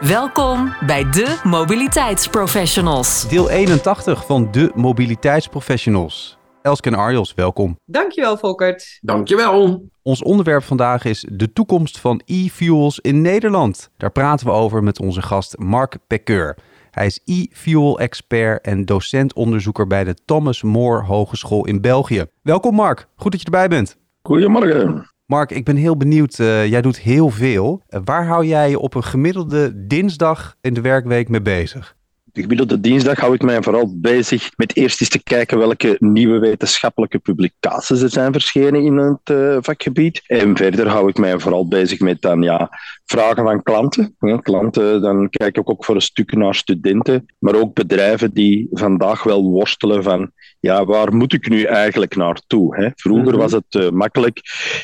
Welkom bij de Mobiliteitsprofessionals. Deel 81 van de Mobiliteitsprofessionals. Elske en Arjos, welkom. Dankjewel, Volkert. Dankjewel. Ons onderwerp vandaag is de toekomst van e-fuels in Nederland. Daar praten we over met onze gast Mark Peckeur. Hij is e-fuel expert en docent-onderzoeker bij de Thomas More Hogeschool in België. Welkom Mark, goed dat je erbij bent. Goedemorgen. Mark, ik ben heel benieuwd. Uh, jij doet heel veel. Uh, waar hou jij je op een gemiddelde dinsdag in de werkweek mee bezig? De gemiddelde dinsdag hou ik mij vooral bezig met eerst eens te kijken welke nieuwe wetenschappelijke publicaties er zijn verschenen in het uh, vakgebied. En verder hou ik mij vooral bezig met dan, ja, vragen van klanten. Ja, klanten, dan kijk ik ook voor een stuk naar studenten, maar ook bedrijven die vandaag wel worstelen van ja, waar moet ik nu eigenlijk naartoe? Hè? Vroeger was het uh, makkelijk,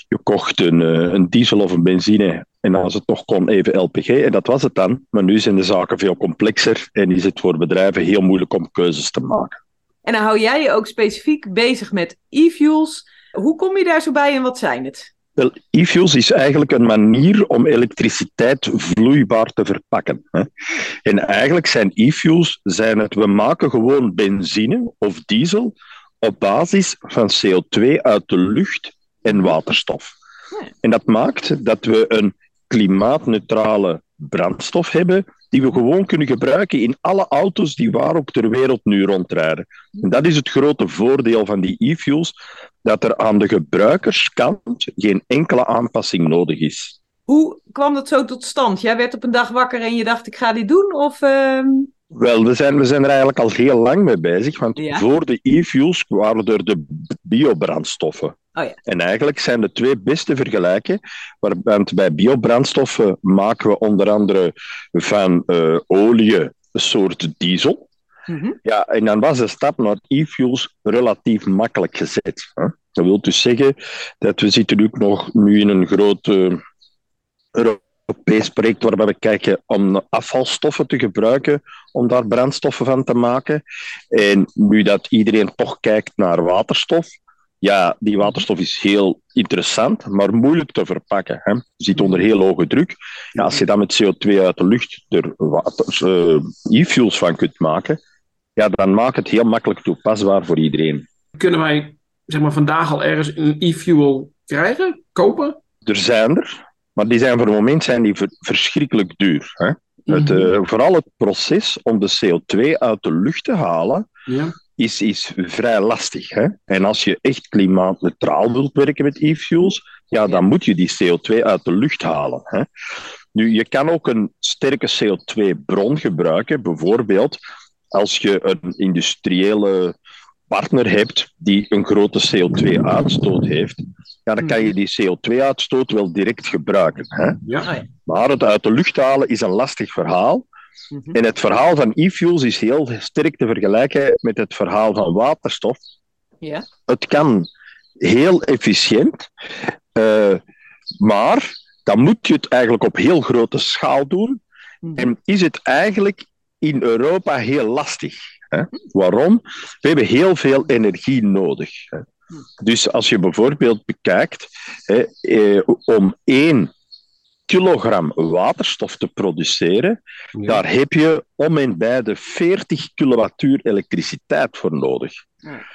je kocht een, uh, een diesel of een benzine en als het nog kon, even LPG. En dat was het dan. Maar nu zijn de zaken veel complexer en is het voor bedrijven heel moeilijk om keuzes te maken. En dan hou jij je ook specifiek bezig met e-fuels. Hoe kom je daar zo bij en wat zijn het? Wel, e-fuels is eigenlijk een manier om elektriciteit vloeibaar te verpakken. Hè. En eigenlijk zijn e-fuels, zijn het, we maken gewoon benzine of diesel op basis van CO2 uit de lucht en waterstof. En dat maakt dat we een klimaatneutrale brandstof hebben die we gewoon kunnen gebruiken in alle auto's die waar ook ter wereld nu rondrijden. En dat is het grote voordeel van die e-fuels, dat er aan de gebruikerskant geen enkele aanpassing nodig is. Hoe kwam dat zo tot stand? Jij werd op een dag wakker en je dacht, ik ga dit doen? Of, uh... Wel, we zijn, we zijn er eigenlijk al heel lang mee bezig, want ja? voor de e-fuels waren er de biobrandstoffen. Oh ja. En eigenlijk zijn de twee beste vergelijken. Want bij biobrandstoffen maken we onder andere van uh, olie een soort diesel. -hmm. Ja, en dan was de stap naar e-fuels relatief makkelijk gezet. Hè? Dat wil dus zeggen dat we zitten ook nog nu in een groot Europees project waarbij we kijken om afvalstoffen te gebruiken om daar brandstoffen van te maken. En nu dat iedereen toch kijkt naar waterstof, ja, die waterstof is heel interessant, maar moeilijk te verpakken. Hè. Je zit onder heel hoge druk. Ja, als je dan met CO2 uit de lucht er uh, e-fuels van kunt maken, ja, dan maakt het heel makkelijk toepasbaar voor iedereen. Kunnen wij zeg maar, vandaag al ergens een e-fuel krijgen, kopen? Er zijn er, maar die zijn voor het moment zijn die verschrikkelijk duur. Hè. Het, uh, vooral het proces om de CO2 uit de lucht te halen, ja. is, is vrij lastig. Hè? En als je echt klimaatneutraal wilt werken met e-fuels, ja, dan moet je die CO2 uit de lucht halen. Hè? Nu, je kan ook een sterke CO2-bron gebruiken, bijvoorbeeld als je een industriële partner hebt die een grote CO2-uitstoot heeft, ja, dan kan je die CO2-uitstoot wel direct gebruiken. Hè? Ja. Maar het uit de lucht halen is een lastig verhaal. Mhm. En het verhaal van e-fuels is heel sterk te vergelijken met het verhaal van waterstof. Ja. Het kan heel efficiënt, uh, maar dan moet je het eigenlijk op heel grote schaal doen. Mhm. En is het eigenlijk in Europa heel lastig. Hè? Waarom? We hebben heel veel energie nodig. Hè? Dus als je bijvoorbeeld bekijkt, hè, eh, om één kilogram waterstof te produceren, Ja. daar heb je om en bij de 40 kilowattuur elektriciteit voor nodig. Ja.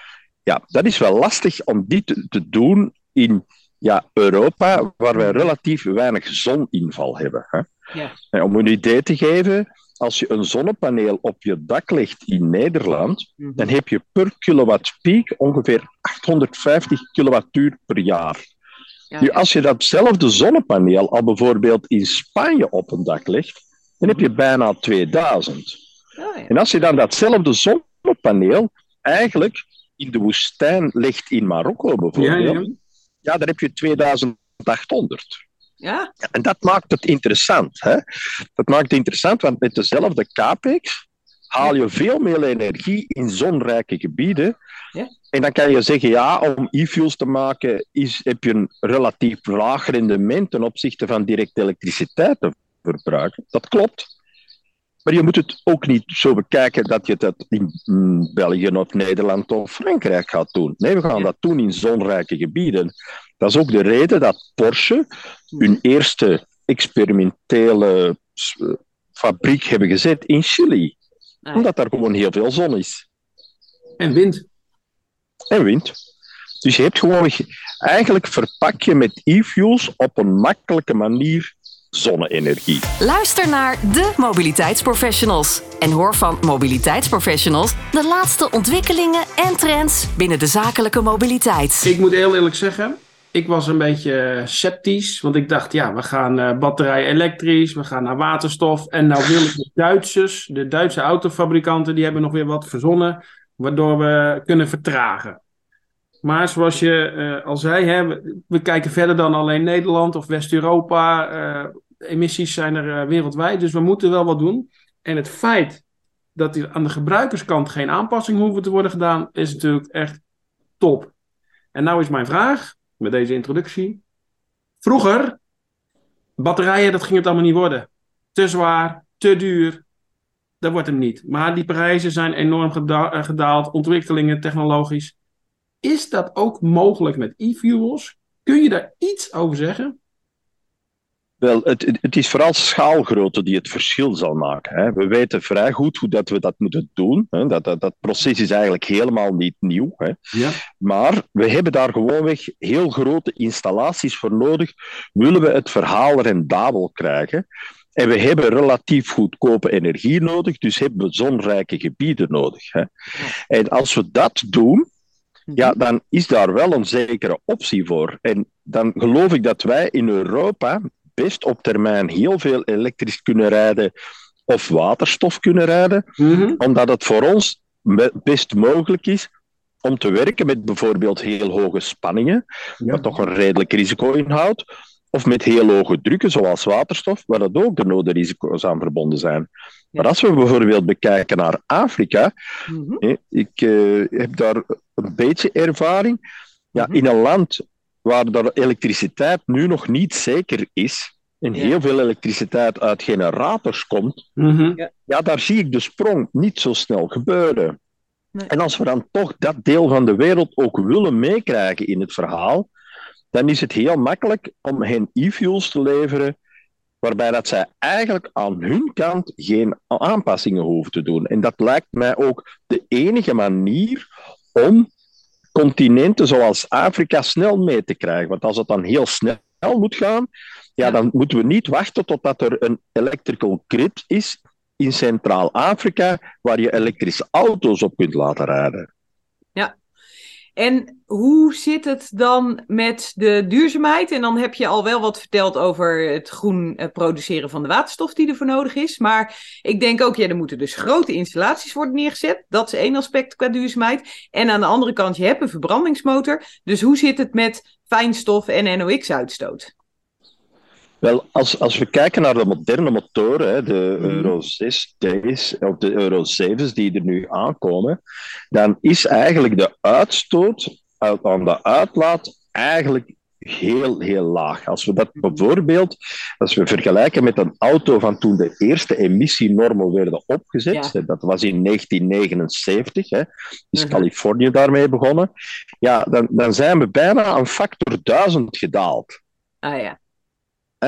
Ja, dat is wel lastig om dit te, doen in ja, Europa, waar wij relatief weinig zoninval hebben. Hè. Ja. En om een idee te geven, als je een zonnepaneel op je dak legt in Nederland, Mhm. dan heb je per kilowatt piek ongeveer 850 kilowattuur per jaar. Ja, Nu, ja. als je datzelfde zonnepaneel al bijvoorbeeld in Spanje op een dak legt, dan heb je bijna 2000. Oh, ja. En als je dan datzelfde zonnepaneel eigenlijk in de woestijn legt in Marokko bijvoorbeeld, ja. ja, dan heb je 2800. Ja? En dat maakt het interessant. Hè? Dat maakt het interessant, want met dezelfde capex haal je veel meer energie in zonrijke gebieden. Ja. En dan kan je zeggen, ja, om e-fuels te maken is, heb je een relatief laag rendement ten opzichte van direct elektriciteit te verbruiken. Dat klopt. Maar je moet het ook niet zo bekijken dat je dat in mm, België of Nederland of Frankrijk gaat doen. Nee, we gaan dat doen in zonrijke gebieden. Dat is ook de reden dat Porsche hun eerste experimentele eh, fabriek hebben gezet in Chili. Ah, Omdat daar gewoon heel veel zon is. En wind. En wind. Dus je hebt gewoon... Eigenlijk verpak je met e-fuels op een makkelijke manier zonne-energie. Luister naar de mobiliteitsprofessionals en hoor van mobiliteitsprofessionals de laatste ontwikkelingen en trends binnen de zakelijke mobiliteit. Ik moet heel eerlijk zeggen, ik was een beetje sceptisch. Want ik dacht, ja, we gaan eh, batterij elektrisch, we gaan naar waterstof. En nou wil ik de Duitsers, de Duitse autofabrikanten, die hebben nog weer wat verzonnen, waardoor we kunnen vertragen. Maar zoals je eh, al zei, we, kijken verder dan alleen Nederland of West-Europa. Eh, emissies zijn er eh, wereldwijd, dus we moeten wel wat doen. En het feit dat er aan de gebruikerskant geen aanpassingen hoeven te worden gedaan, is natuurlijk echt top. En nou is mijn vraag, met deze introductie. Vroeger, batterijen, dat ging het allemaal niet worden. Te zwaar, te duur. Dat wordt hem niet. Maar die prijzen zijn enorm eh, gedaald. Ontwikkelingen technologisch. Is dat ook mogelijk met e-fuels? Kun je daar iets over zeggen? Wel, het, is vooral schaalgrootte die het verschil zal maken. Hè. We weten vrij goed hoe dat we dat moeten doen. Hè. Dat, dat, dat proces is eigenlijk helemaal niet nieuw. Hè. Ja. Maar we hebben daar gewoonweg heel grote installaties voor nodig. Willen we het verhaal rendabel krijgen? En we hebben relatief goedkope energie nodig, dus hebben we zonrijke gebieden nodig. Hè. En als we dat doen, ja, dan is daar wel een zekere optie voor. En dan geloof ik dat wij in Europa best op termijn heel veel elektrisch kunnen rijden of waterstof kunnen rijden, Mhm. omdat het voor ons best mogelijk is om te werken met bijvoorbeeld heel hoge spanningen, Ja. wat toch een redelijk risico inhoudt, of met heel hoge drukken, zoals waterstof, waar dat ook de nodige risico's aan verbonden zijn. Maar als we bijvoorbeeld bekijken naar Afrika, Mhm. ik eh, heb daar een beetje ervaring. Ja, Mhm. In een land waar de elektriciteit nu nog niet zeker is, en Ja. heel veel elektriciteit uit generators komt, Mhm. ja, daar zie ik de sprong niet zo snel gebeuren. Nee. En als we dan toch dat deel van de wereld ook willen meekrijgen in het verhaal, dan is het heel makkelijk om hen e-fuels te leveren, waarbij dat zij eigenlijk aan hun kant geen aanpassingen hoeven te doen. En dat lijkt mij ook de enige manier om continenten zoals Afrika snel mee te krijgen. Want als het dan heel snel moet gaan, ja, Ja. dan moeten we niet wachten totdat er een electrical grid is in Centraal-Afrika waar je elektrische auto's op kunt laten rijden. En hoe zit het dan met de duurzaamheid? En dan heb je al wel wat verteld over het groen eh, produceren van de waterstof die ervoor nodig is. Maar ik denk ook, ja, er moeten dus grote installaties worden neergezet. Dat is één aspect qua duurzaamheid. En aan de andere kant, je hebt een verbrandingsmotor. Dus hoe zit het met fijnstof en NOx-uitstoot? Wel, als, als we kijken naar de moderne motoren, hè, de Mhm. Euro 6D's of de Euro 7's die er nu aankomen, dan is eigenlijk de uitstoot uit- aan de uitlaat eigenlijk heel, heel laag. Als we dat bijvoorbeeld, als we vergelijken met een auto van toen de eerste emissienormen werden opgezet, Ja. dat was in 1979, hè, is Mhm. Californië daarmee begonnen, ja, dan, dan zijn we bijna een factor 1000 gedaald. Ah ja.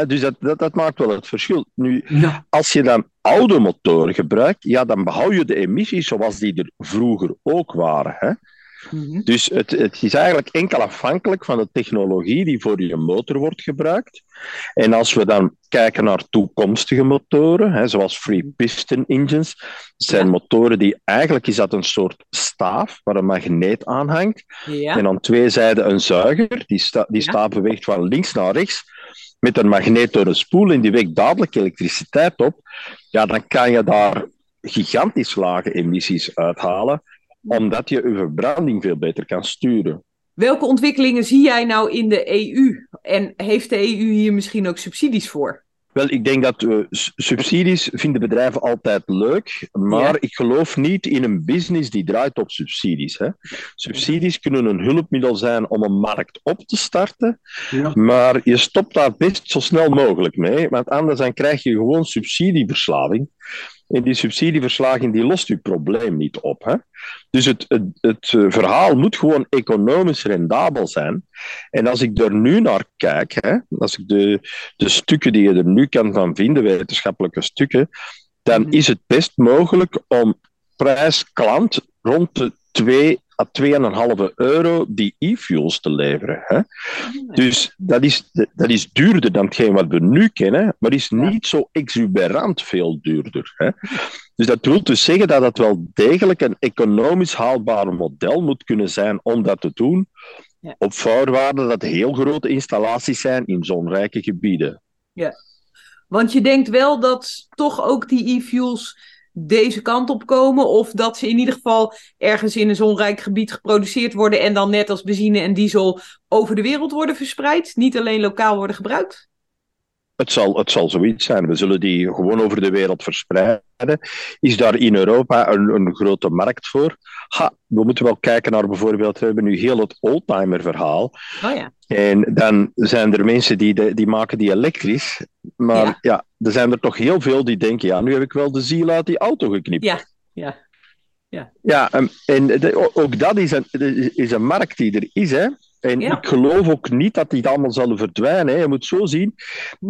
Dus dat, dat, dat maakt wel het verschil. Nu, Ja. als je dan oude motoren gebruikt, ja, dan behoud je de emissies zoals die er vroeger ook waren. Hè? Mhm. Dus het, het is eigenlijk enkel afhankelijk van de technologie die voor je motor wordt gebruikt. En als we dan kijken naar toekomstige motoren, hè, zoals free piston engines, zijn Ja. motoren die eigenlijk is dat een soort staaf waar een magneet aan hangt. Ja. En aan twee zijden een zuiger. Die, sta, die staaf beweegt van links naar rechts met een magneet door een spoel en die wekt dadelijk elektriciteit op. Ja, dan kan je daar gigantisch lage emissies uithalen, omdat je je verbranding veel beter kan sturen. Welke ontwikkelingen zie jij nou in de EU? En heeft de EU hier misschien ook subsidies voor? Wel, ik denk dat uh, subsidies vinden bedrijven altijd leuk, maar ik geloof niet in een business die draait op subsidies. Hè. Subsidies kunnen een hulpmiddel zijn om een markt op te starten, ja. maar je stopt daar best zo snel mogelijk mee, want anders dan krijg je gewoon subsidieverslaving. En die subsidieverslaging die lost je probleem niet op. Hè? Dus het, het, het, eh, verhaal moet gewoon economisch rendabel zijn. En als ik er nu naar kijk, hè, als ik de, de stukken die je er nu kan van vinden, wetenschappelijke stukken, dan is het best mogelijk om prijsklant rond de 2 à 2,5 euro die e-fuels te leveren. Hè? Dus dat is, dat is duurder dan hetgeen wat we nu kennen, maar is niet zo exuberant veel duurder. Hè? Dus dat wil dus zeggen dat het wel degelijk een economisch haalbaar model moet kunnen zijn om dat te doen, ja. op voorwaarde dat heel grote installaties zijn in zonrijke gebieden. Ja, want je denkt wel dat toch ook die e-fuels deze kant op komen. Of dat ze in ieder geval ergens in een zonrijk gebied geproduceerd worden. En dan net als benzine en diesel over de wereld worden verspreid. Niet alleen lokaal worden gebruikt. Het zal, het zal zoiets zijn. We zullen die gewoon over de wereld verspreiden. Is daar in Europa een, een grote markt voor? Ha, we moeten wel kijken naar bijvoorbeeld, we hebben nu heel het oldtimer verhaal. Oh ja. En dan zijn er mensen die, de, die maken die elektrisch. Maar ja. ja. er zijn er toch heel veel die denken, ja, nu heb ik wel de ziel uit die auto geknipt. Ja, ja. Ja, ja en de, ook dat is een, is een markt die er is, hè. En ja. ik geloof ook niet dat die allemaal zullen verdwijnen. Hè. Je moet zo zien,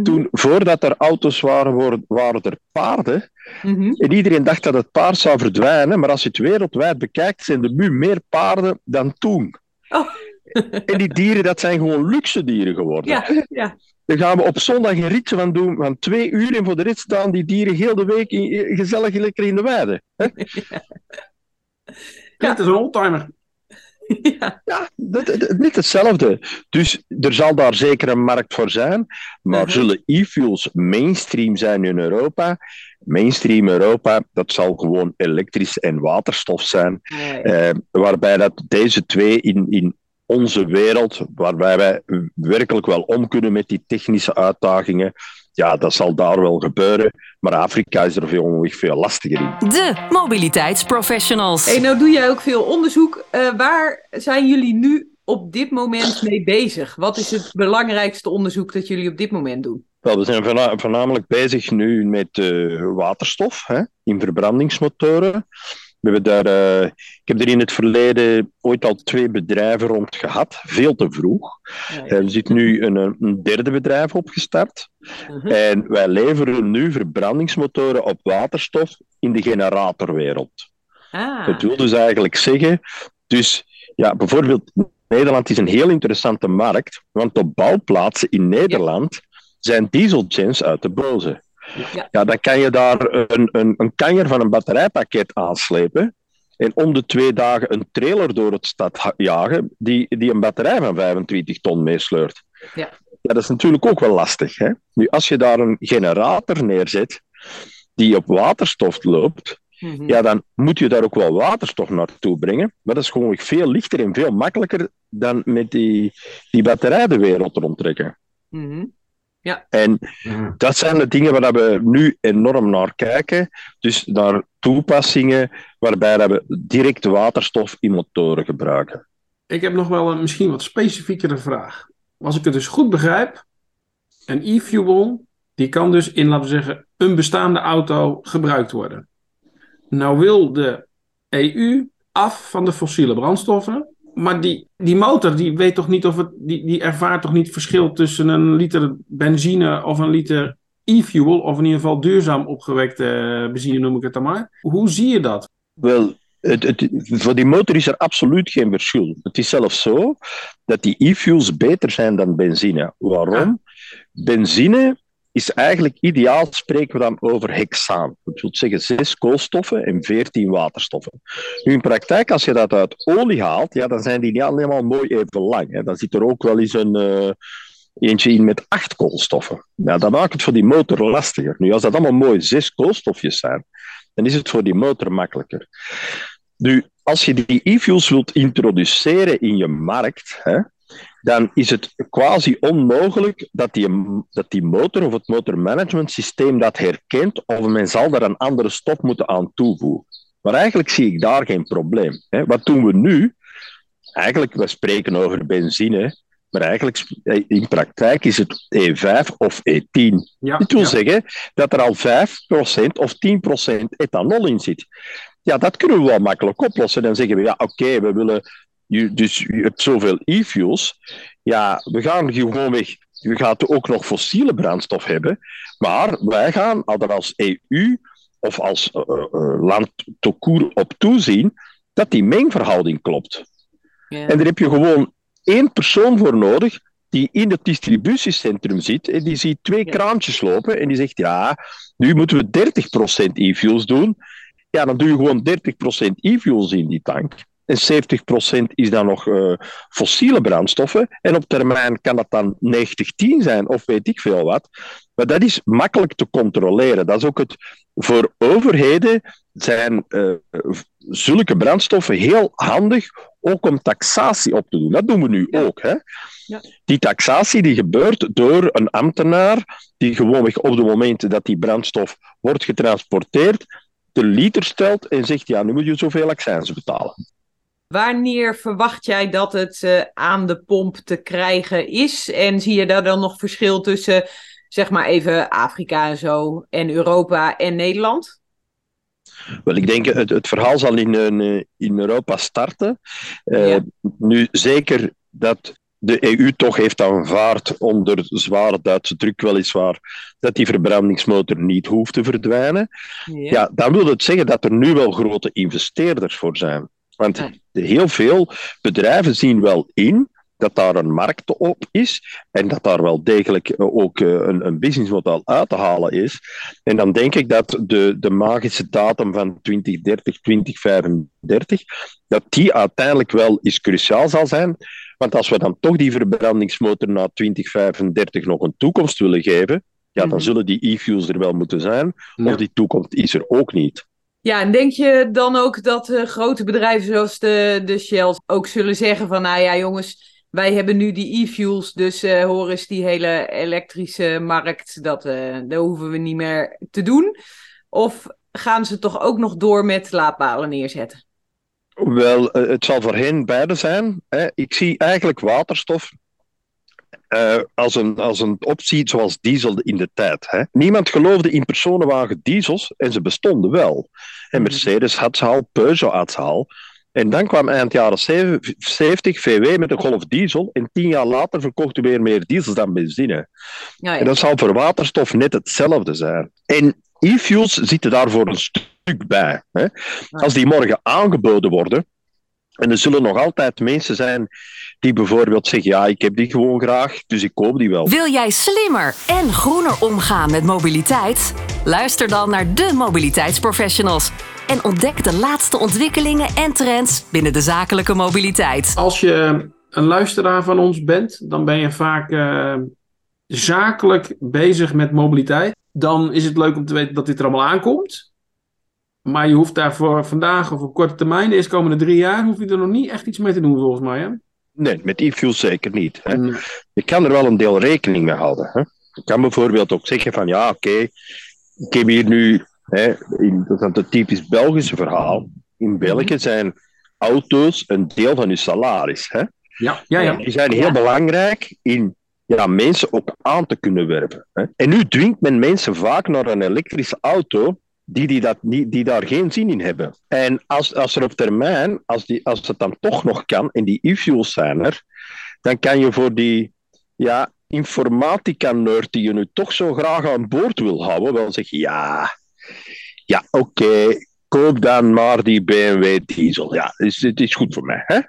toen, voordat er auto's waren, waren er paarden. Mm -hmm. En iedereen dacht dat het paard zou verdwijnen. Maar als je het wereldwijd bekijkt, zijn er nu meer paarden dan toen. Oh. En die dieren, dat zijn gewoon luxe dieren geworden. Ja, ja. Daar gaan we op zondag een ritje van doen, van twee uur. En voor de rit staan die dieren heel de week in, gezellig lekker in de weide. Hè? Ja. Het is een oldtimer. Ja, ja dat, dat, niet hetzelfde. Dus er zal daar zeker een markt voor zijn. Maar -huh. zullen e-fuels mainstream zijn in Europa? Mainstream Europa, dat zal gewoon elektrisch en waterstof zijn. Nee. Uh, waarbij dat deze twee in, in onze wereld, waarbij wij werkelijk wel om kunnen met die technische uitdagingen, ja, dat zal daar wel gebeuren. Maar Afrika is er veel, veel lastiger in. De mobiliteitsprofessionals. Hey, nou doe jij ook veel onderzoek. Uh, waar zijn jullie nu op dit moment mee bezig? Wat is het belangrijkste onderzoek dat jullie op dit moment doen? Wel, we zijn voorna voornamelijk bezig nu met uh, waterstof hè, in verbrandingsmotoren. We hebben daar, uh, ik heb er in het verleden ooit al twee bedrijven rond gehad, veel te vroeg. Ja, Er zit nu een, een, derde bedrijf opgestart. Uh -huh. En wij leveren nu verbrandingsmotoren op waterstof in de generatorwereld. Ah. Dat wil dus eigenlijk zeggen, dus ja, bijvoorbeeld Nederland is een heel interessante markt, want op bouwplaatsen in Nederland ja. zijn dieselgens uit de boze. Ja. ja, dan kan je daar een, een, een kanjer van een batterijpakket aanslepen en om de twee dagen een trailer door het stad jagen die, die een batterij van 25 ton meesleurt. Ja. ja, dat is natuurlijk ook wel lastig. Hè? Nu, als je daar een generator neerzet die op waterstof loopt, Mm -hmm. ja, dan moet je daar ook wel waterstof naartoe brengen. Maar dat is gewoon veel lichter en veel makkelijker dan met die, die batterij de wereld rondtrekken. Mm -hmm. Ja. En dat zijn de dingen waar we nu enorm naar kijken. Dus naar toepassingen waarbij we direct waterstof in motoren gebruiken. Ik heb nog wel een misschien wat specifiekere vraag. Als ik het dus goed begrijp, een e-fuel die kan dus in, laten we zeggen, een bestaande auto gebruikt worden. Nou wil de EU af van de fossiele brandstoffen. Maar die, die motor die weet toch niet of het. Die, die ervaart toch niet verschil tussen een liter benzine of een liter e-fuel. Of in ieder geval duurzaam opgewekte benzine, noem ik het dan maar. Hoe zie je dat? Wel, het, het, voor die motor is er absoluut geen verschil. Het is zelfs zo dat die e-fuels beter zijn dan benzine. Waarom? Ja. Benzine is eigenlijk ideaal, spreken we dan over hexaan. Dat wil zeggen zes koolstoffen en veertien waterstoffen. Nu in praktijk, als je dat uit olie haalt, ja, dan zijn die niet allemaal mooi even lang. Hè. Dan zit er ook wel eens een, uh, eentje in met acht koolstoffen. Ja, dat maakt het voor die motor lastiger. Nu, als dat allemaal mooi zes koolstofjes zijn, dan is het voor die motor makkelijker. Nu, als je die e-fuels wilt introduceren in je markt, hè, dan is het quasi onmogelijk dat die, dat die motor of het motormanagementsysteem dat herkent of men zal daar een andere stof moeten aan toevoegen. Maar eigenlijk zie ik daar geen probleem. Hè. Wat doen we nu? Eigenlijk, we spreken over benzine, maar eigenlijk in praktijk is het E5 of E10. Ja, Dit wil ja. zeggen dat er al 5% of 10% ethanol in zit. Ja, dat kunnen we wel makkelijk oplossen. Dan zeggen we, ja, oké, we willen... je- Dus je hebt zoveel e-fuels. Ja, we gaan gewoonweg... Je gaat ook nog fossiele brandstof hebben. Maar wij gaan er als EU of als eh, eh, land toekoer op toezien dat die mengverhouding klopt. En daar heb je gewoon één persoon voor nodig die in het distributiecentrum zit en die ziet twee kraantjes lopen en die zegt, ja, nu moeten we 30% e-fuels doen. Ja, dan doe je gewoon 30% e-fuels in die tank. En 70% is dan nog eh, fossiele brandstoffen. En op termijn kan dat dan 90-10 zijn, of weet ik veel wat. Maar dat is makkelijk te controleren. Dat is ook het... Voor overheden zijn eh, zulke brandstoffen heel handig ook om taxatie op te doen. Dat doen we nu Ja. ook. Hè? Ja. Die taxatie die gebeurt door een ambtenaar die gewoonweg op de momenten dat die brandstof wordt getransporteerd, de liter stelt en zegt, ja, nu moet je zoveel accijns betalen. Wanneer verwacht jij dat het eh, aan de pomp te krijgen is? En zie je daar dan nog verschil tussen, zeg maar even Afrika en zo, en Europa en Nederland? Wel, ik denk, het, het verhaal zal in, eh, in Europa starten. Eh, Ja. Nu, zeker dat de EU toch heeft aanvaard, onder zware Duitse druk weliswaar, dat die verbrandingsmotor niet hoeft te verdwijnen. Ja, dan wil het zeggen dat er nu wel grote investeerders voor zijn. Want heel veel bedrijven zien wel in dat daar een markt op is en dat daar wel degelijk eh, ook eh, een, een businessmodel uit te halen is. En dan denk ik dat de, de magische datum van 2030, 2035, dat die uiteindelijk wel eens cruciaal zal zijn. Want als we dan toch die verbrandingsmotor na 2035 nog een toekomst willen geven, ja, dan Mhm. zullen die e-fuels er wel moeten zijn. Of die toekomst is er ook niet. Ja, en denk je dan ook dat eh, grote bedrijven zoals de, de Shells ook zullen zeggen van, nou ja jongens, wij hebben nu die e-fuels, dus eh hoor eens die hele elektrische markt, dat, dat hoeven we niet meer te doen? Of gaan ze toch ook nog door met laadpalen neerzetten? Wel, het zal voor hen beide zijn. Ik zie eigenlijk waterstof eh, als, een, als een optie zoals diesel in de tijd. Hè. Niemand geloofde in personenwagen diesels en ze bestonden wel. En Mercedes had ze al, Peugeot had ze al. En dan kwam eind jaren 70 VW met een Golf diesel en tien jaar later verkochten we weer meer diesels dan benzine. Ja, En dat zal voor waterstof net hetzelfde zijn. En e-fuels zitten daar voor een stuk bij. Hè. Als die morgen aangeboden worden, en er zullen nog altijd mensen zijn die bijvoorbeeld zeggen, ja, ik heb die gewoon graag, dus ik koop die wel. Wil jij slimmer en groener omgaan met mobiliteit? Luister dan naar de mobiliteitsprofessionals en ontdek de laatste ontwikkelingen en trends binnen de zakelijke mobiliteit. Als je een luisteraar van ons bent, dan ben je vaak eh, zakelijk bezig met mobiliteit. Dan is het leuk om te weten dat dit er allemaal aankomt. Maar je hoeft daarvoor vandaag of op korte termijn, de eerste komende drie jaar, hoef je er nog niet echt iets mee te doen volgens mij. Hè? Nee, met e-fuels zeker niet. Hè. Nee. Je kan er wel een deel rekening mee houden. Hè. Je kan bijvoorbeeld ook zeggen van, ja, oké, ik heb hier nu, hè, in, dat is het typisch Belgische verhaal, in België zijn auto's een deel van je salaris. Hè. Ja, ja, ja. Die zijn heel Ja. belangrijk in ja, mensen ook aan te kunnen werven. Hè. En nu dwingt men mensen vaak naar een elektrische auto die, die, dat niet, die daar geen zin in hebben. En als, als er op termijn, als, die, als het dan toch nog kan, en die e-fuels zijn er, dan kan je voor die ja, informatica-nerd die je nu toch zo graag aan boord wil houden, wel zeggen, ja, ja oké, koop dan maar die BMW diesel. Ja, het is, het is goed voor mij. Hè?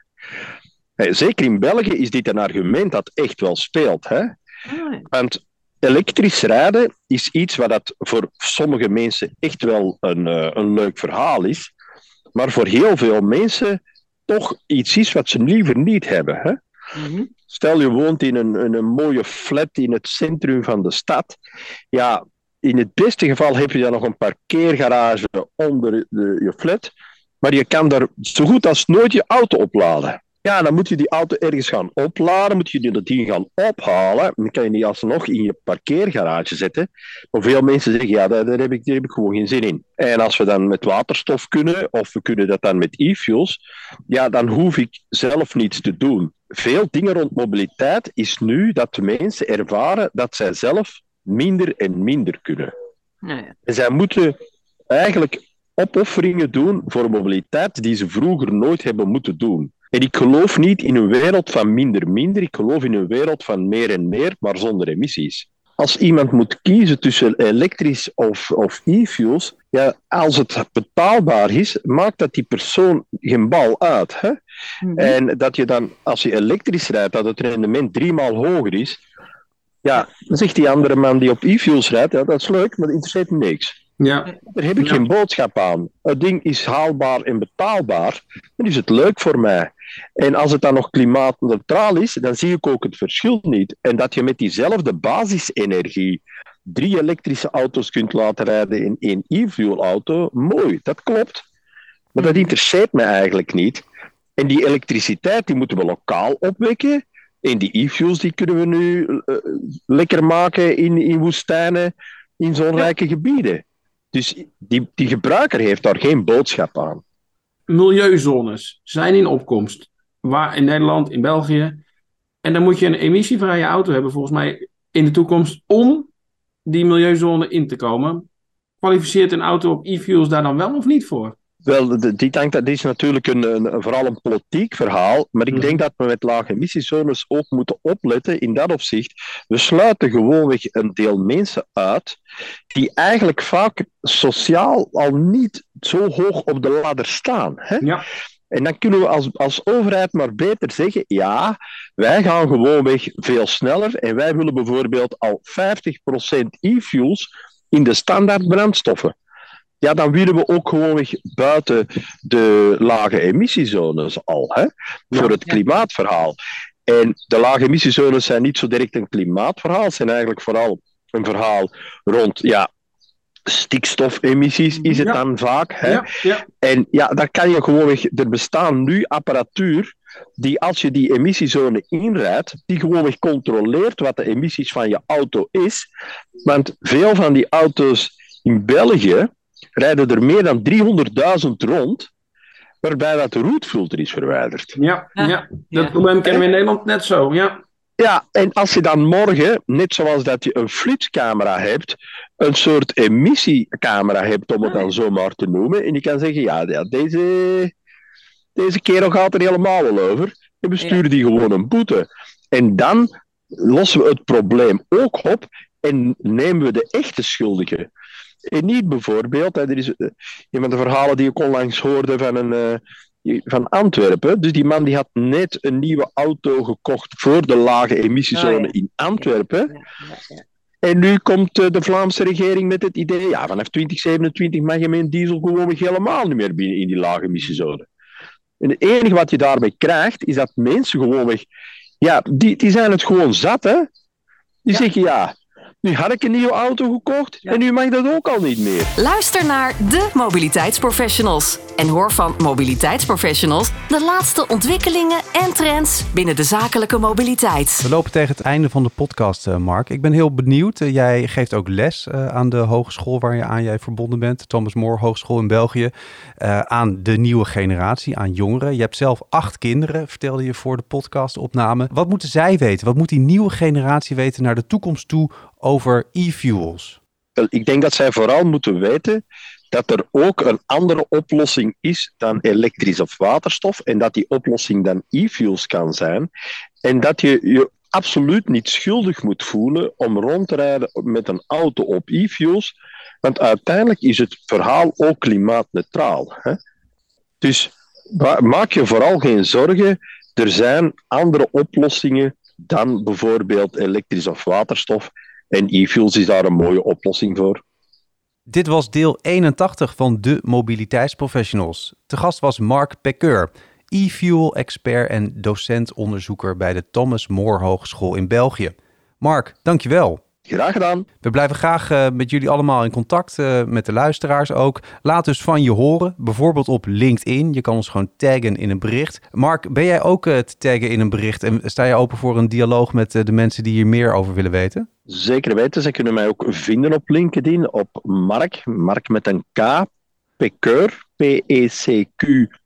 Zeker in België is dit een argument dat echt wel speelt. Hè? Ah. Want elektrisch rijden is iets wat dat voor sommige mensen echt wel een, eh, een leuk verhaal is, maar voor heel veel mensen toch iets is wat ze liever niet hebben. Hè? Mhm. Stel je woont in een, in een mooie flat in het centrum van de stad. Ja, in het beste geval heb je dan nog een parkeergarage onder de, je flat, maar je kan daar zo goed als nooit je auto opladen. Ja, dan moet je die auto ergens gaan opladen, moet je die ding gaan ophalen. Dan kan je die alsnog in je parkeergarage zetten. Maar veel mensen zeggen, ja, daar, daar, heb ik, daar heb ik gewoon geen zin in. En als we dan met waterstof kunnen, of we kunnen dat dan met e-fuels, ja, dan hoef ik zelf niets te doen. Veel dingen rond mobiliteit is nu dat de mensen ervaren dat zij zelf minder en minder kunnen. ja. En zij moeten eigenlijk opofferingen doen voor mobiliteit die ze vroeger nooit hebben moeten doen. En ik geloof niet in een wereld van minder minder, ik geloof in een wereld van meer en meer, maar zonder emissies. Als iemand moet kiezen tussen elektrisch of, of e-fuels, ja, als het betaalbaar is, maakt dat die persoon geen bal uit. Hè? Mhm. En dat je dan, als je elektrisch rijdt, dat het rendement driemaal hoger is, ja, dan zegt die andere man die op e-fuels rijdt, ja, dat is leuk, maar dat interesseert me niks. Ja, Daar heb ik Ja. geen boodschap aan. Het ding is haalbaar en betaalbaar, dan is het leuk voor mij. En als het dan nog klimaatneutraal is, dan zie ik ook het verschil niet. En dat je met diezelfde basisenergie drie elektrische auto's kunt laten rijden in één e-fuel auto, mooi, dat klopt. Maar dat interesseert me eigenlijk niet. En die elektriciteit die moeten we lokaal opwekken. En die e-fuels die kunnen we nu eh, lekker maken in, in woestijnen, in zonrijke gebieden. Dus die, die gebruiker heeft daar geen boodschap aan. Milieuzones zijn in opkomst. Waar in Nederland, in België. En dan moet je een emissievrije auto hebben, volgens mij, in de toekomst, om die milieuzone in te komen. Kwalificeert een auto op e-fuels daar dan wel of niet voor? Wel, die tank, dat is natuurlijk een, een, een- vooral een politiek verhaal. Maar ik Mhm. denk dat we met lage emissiezones ook moeten opletten in dat opzicht. We sluiten gewoonweg een deel mensen uit die eigenlijk vaak sociaal al niet zo hoog op de ladder staan. Hè? Ja. En dan kunnen we als, als overheid maar beter zeggen: ja, wij gaan gewoonweg veel sneller en wij willen bijvoorbeeld al 50% e-fuels in de standaard brandstoffen. Ja, dan willen we ook gewoonweg buiten de lage emissiezones al, hè, voor het klimaatverhaal. En de lage emissiezones zijn niet zo direct een klimaatverhaal, zijn eigenlijk vooral een verhaal rond ja, stikstofemissies, is het Ja. dan vaak. Hè? Ja, ja. En ja, daar kan je gewoonweg, er bestaan nu apparatuur die als je die emissiezone inrijdt, die gewoonweg controleert wat de emissies van je auto is. Want veel van die auto's in België rijden er meer dan 300.000 rond, waarbij dat de roetfilter is verwijderd. ja, Ja. ja. Dat Ja. probleem kennen we in Nederland net zo. Ja, Ja, en als je dan morgen, net zoals dat je een flitscamera hebt, een soort emissiecamera hebt, om het dan zo maar te noemen, en je kan zeggen, ja, ja deze, deze kerel gaat er helemaal wel over, en we sturen die gewoon een boete. En dan lossen we het probleem ook op en nemen we de echte schuldigen. En niet bijvoorbeeld, hè, er is eh, een van de verhalen die ik onlangs hoorde van een, eh, van Antwerpen. Dus die man die had net een nieuwe auto gekocht voor de lage emissiezone Oh, ja. in Antwerpen. Ja, ja, ja. En nu komt eh, de Vlaamse regering met het idee, ja, vanaf 2027 mag je met een diesel gewoon helemaal niet meer binnen in die lage emissiezone. En het enige wat je daarbij krijgt, is dat mensen gewoonweg, ja, die, die zijn het gewoon zat, hè. Die zeggen, ja, nu had ik een nieuwe auto gekocht Ja. en nu mag dat ook al niet meer. Luister naar de mobiliteitsprofessionals en hoor van mobiliteitsprofessionals de laatste ontwikkelingen en trends binnen de zakelijke mobiliteit. We lopen tegen het einde van de podcast, eh, Mark. Ik ben heel benieuwd. Eh, jij geeft ook les eh, aan de hogeschool waar je aan jij verbonden bent, Thomas More Hogeschool in België, eh, aan de nieuwe generatie, aan jongeren. Je hebt zelf acht kinderen, vertelde je voor de podcastopname. Wat moeten zij weten? Wat moet die nieuwe generatie weten naar de toekomst toe over e-fuels? Ik denk dat zij vooral moeten weten dat er ook een andere oplossing is dan elektrisch of waterstof en dat die oplossing dan e-fuels kan zijn en dat je je absoluut niet schuldig moet voelen om rond te rijden met een auto op e-fuels, want uiteindelijk is het verhaal ook klimaatneutraal. Hè? Dus maak je vooral geen zorgen, er zijn andere oplossingen dan bijvoorbeeld elektrisch of waterstof en e-fuels is daar een mooie oplossing voor. Dit was deel 81 van de Mobiliteitsprofessionals. Te gast was Mark Pekeur, e-fuel expert en docent-onderzoeker bij de Thomas More Hogeschool in België. Mark, dankjewel. Graag gedaan. We blijven graag uh, met jullie allemaal in contact, uh, met de luisteraars ook. Laat dus van je horen, bijvoorbeeld op LinkedIn. Je kan ons gewoon taggen in een bericht. Mark, ben jij ook uh, te taggen in een bericht en sta je open voor een dialoog met de mensen die hier meer over willen weten? Zeker weten. Ze kunnen mij ook vinden op LinkedIn op Mark, Mark met een K, Pekeur, P-E-C-Q-U-E-U-R.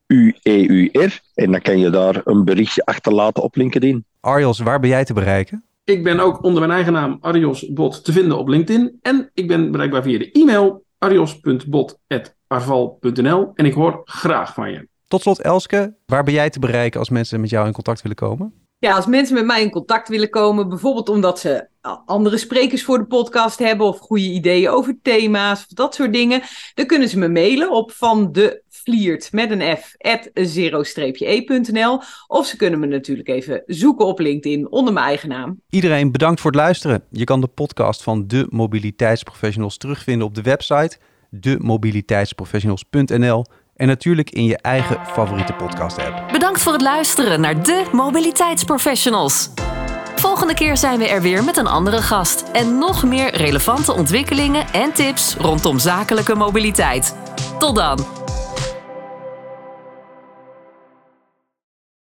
En dan kan je daar een berichtje achterlaten op LinkedIn. Arjos, waar ben jij te bereiken? Ik ben ook onder mijn eigen naam Arios Bot te vinden op LinkedIn. En ik ben bereikbaar via de e-mail arios.bot.arval.nl. En ik hoor graag van je. Tot slot, Elske, waar ben jij te bereiken als mensen met jou in contact willen komen? Ja, als mensen met mij in contact willen komen, bijvoorbeeld omdat ze andere sprekers voor de podcast hebben of goede ideeën over thema's of dat soort dingen, dan kunnen ze me mailen op van de Vliert met een F at zero-e.nl. Of ze kunnen me natuurlijk even zoeken op LinkedIn onder mijn eigen naam. Iedereen bedankt voor het luisteren. Je kan de podcast van de mobiliteitsprofessionals terugvinden op de website demobiliteitsprofessionals.nl en natuurlijk in je eigen favoriete podcast app. Bedankt voor het luisteren naar de Mobiliteitsprofessionals. Volgende keer zijn we er weer met een andere gast en nog meer relevante ontwikkelingen en tips rondom zakelijke mobiliteit. Tot dan!